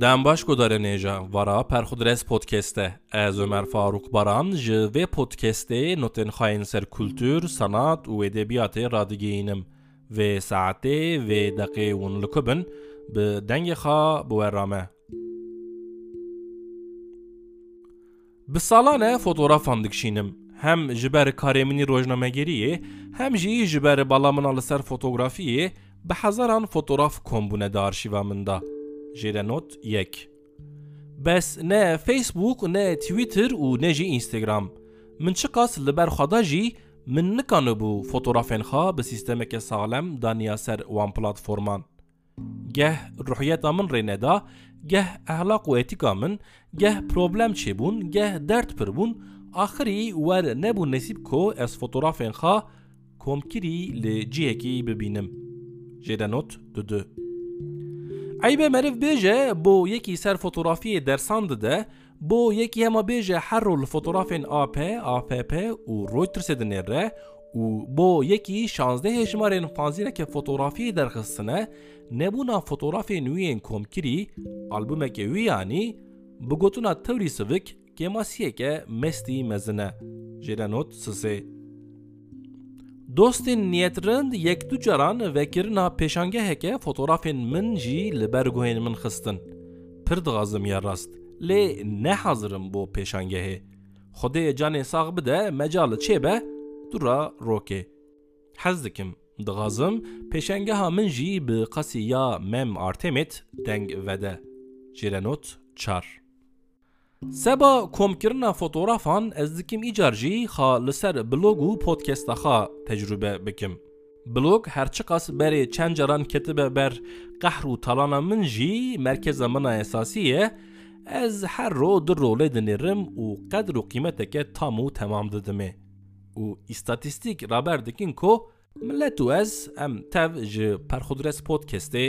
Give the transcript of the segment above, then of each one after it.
Dem baş godarênêja vara Perxudres podcast'e ez Ömer Faruk Baran ji vê podcastê notên xayên ser kultur, sanat û edebiyatê radigihînim. Vê saetê vê deqê hûn li ku bin bi dengê xwe biwerame. Bi salan e fotoğrafan dikşînim. Hem ji ber karê min rojnamegeriyê, hem jî ji ber bala min li ser fotografiyê bi hezaran fotoğraf kombûne di arşîva. Jêrenot yek. Bes ne Facebook ne Twitter û ne jî Instagram. Min çi qas li ber xwe da jî min nikanibû fotoğrafên xwe bi sîstemeke salem daniya ser wan platforman. Geh ruhiyeta min rê neda, geh ehlaq û etîka min, geh problem çêbûn, geh dert pir bûn, axirî wer nebû nesîb ku ez fotoğrafên xwe komkirî li cihekî bibînim. Eybe meriv bêje bo yekî ser fotoğrafiyê dersan dide, bo yekî hema bêje her rol fotoğrafên AP, APP Reutersê dinêre û bo yekî şazdeh hejmarên fanzîneke fotoğrafiyê derxistine, nebûna fotoğrafên wî yên komkirî, albûmeke wî yanî, bi gotuna tewrî sivik kemasiyeke mestî mezine. Jêrenot sisê. Dostên niyetirind yek du caran vekirina pêşangeheke fotoğrafên min jî li ber guhên min xistin. Pir dixazim ya rast. Lê nehazirim bo pêşangehê. Xwedê canê sax bide mecal çêbe dura rokê. Hez dikim. Dixazim pêşangeha min jî bi qasî ya mem Artemet deng vede. Jêrenot çar. Seba komkirina fotoğrafan ez dikim îcar jî xa li ser blog û podcasta xwe tecrübe bikim. Blog her çi qas berê çend caran ketibe ber qehr û talana min jî merkeza min a esasî ye, ez her ro di rolê dinêrim û qedr û qîmeteke tam û temam didimê. û îstatîstîk raber dikin ku millet û ez em tev ji Perxudres podcastê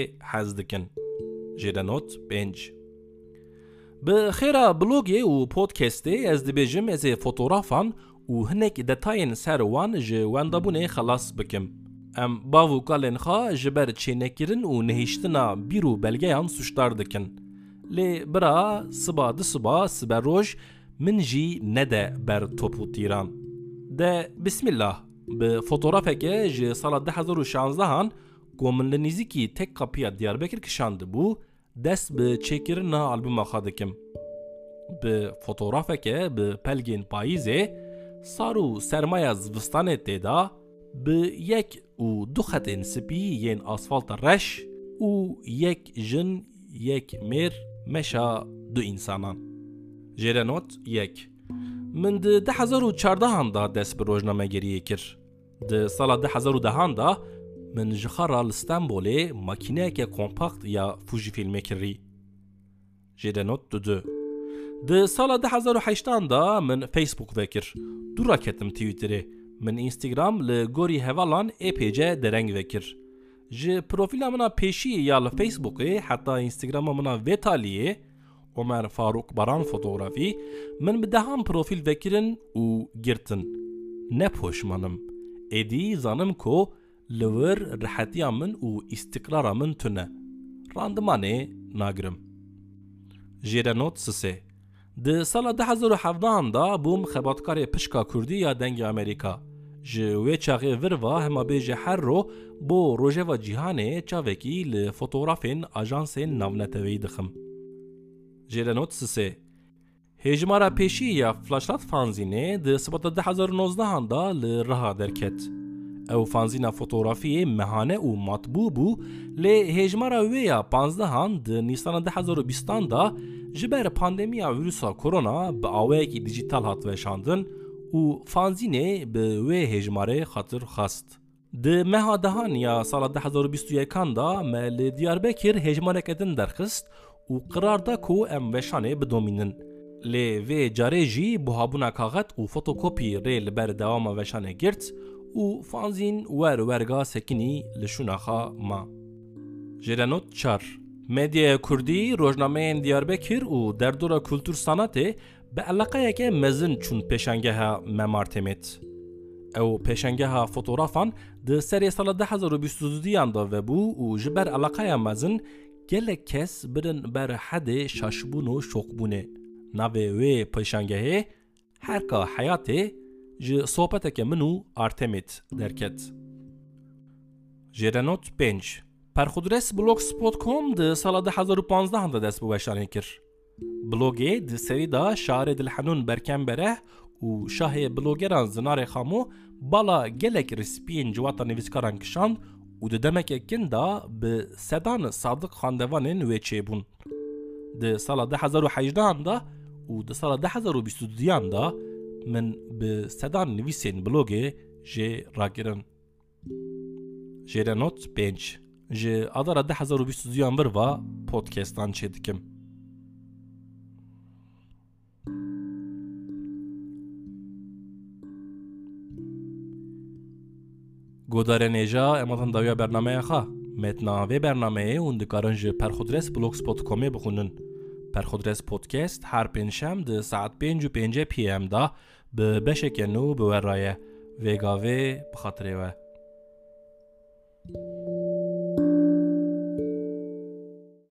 hez dikin. Jêrenot 5 Bi xêra blogê û podcastê ez dibêjim ez ê fotoğrafan û hinek detayên ser wan ji wendabûnê xelas bikim. Em bav û kalên xwe ji ber çênekirin û nehîştina bîr û belgeyan suçdar dikin. Lê bira siba di siba siber roj min jî nede ber top û tîran. De bismillah bi fotoğrafeke ji sala 2016 ku min li nîzîkî tek kapıya Diyarbekir kişand bû, bi çêkirina albûma xwe dikim. Bi fotoğrafeke bi pelgên payîzê, sar û sermaya zivistanê têda, bi yek û du xetên spî yên asfalta reş û yek jin yek mêr meşa du însanan. Jêrenot yek. Min di 2014 da dest bi rojnamegeriyê kir. Di sala 2010 da من ji xera li Stenbolê makîneyeke kompakt ya Fujifilmê kirî. Jêrenot didu. Di sala 2008 da min Facebook vekir. Du raketim Twitterê. Min Instagram li gorî hevalan epêce dereng vekir. Ji profila mina pêşî ya li Facebookê heta Instagrama mina vê taliyê Ömer Faruk Baran fotografî min bi dehan profil vekirin û girtin. Ne poşmanım. Êdî zanim li wir rihetiya min û îstiqrara min tune randimanê nagirim jêrenot sisê Di sala 2017 da bûm xebatkarê pişka Kurdî ya dengê Amerîka. Ji wê çaxê virva hemabêjê her ro bo rojeva cîhanê çavekî li fotoğrafên ajansên navneteveyî dixim. Jerenot sisê Hêjmara pêşî ya flaşlat fanzînê di sibata 2019 da li riha derket ew fanzîna fotoğrafiyê mehane û matbû bû lê hêjmara wê ya panzdehan di nîsana 2020 da ji ber pandemiya vîrusa korona bi awayekî dijîtal hat veşandin û fanzînê bi wê hêjmarê xatir xast. Di meha dehan ya sala 2021 da me li Diyarbekir hêjmareke din derxist û qirar da ku em weşanê bidomînin. Lê vê carê jî buhabûna kaxet û fotokopî rê li ber dewama weşanê girt û fanzîn wer werga sekinî li şûnaxa ma. Jêrenot çar Medyaya Kurdî rojnameyên Diyarbekir û derdora kultur sanatê bi eleqeyeke mezin çûn pêşangeha Memartemet. Ew pêşangeha fotoğrafan di serê sala 2022 da vebû û ji ber eleqeya mezin gelek kes birin ber hedê şaşbûn û şokbûnê. Navê wê pêşangehê herka heyatê ji sohbeteke min û Artemit derket. Jêrenot 5 Perxudres blogspot.com di sala 2015 de dest bi weşanê kir. Blogê di serî da şarê dilhenûn berkem bereh û şahê blogeran zinarê xamû bala gelek rispiyên ciwata nivîskaran kişand û di demekekin da bi sedan sadık xandevanên wê çêbûn. Di sala 2018 da û di sala 2022 da min bi sedan nivîsên blogê jê rakirin. Jerenot 5 ji adara 2022yan bir va podcast'tan çêdikim. Godarenêja ematan dawiya bernameya xa. Metna vê bernameyê hûn dikarin ji perxudres blogspot.comê bixunin. پرخودرس پودکست هر پنجشم ده ساعت پنج و پنج پی ام دا به بشکنو به ورایه وگاوه بخاطره و.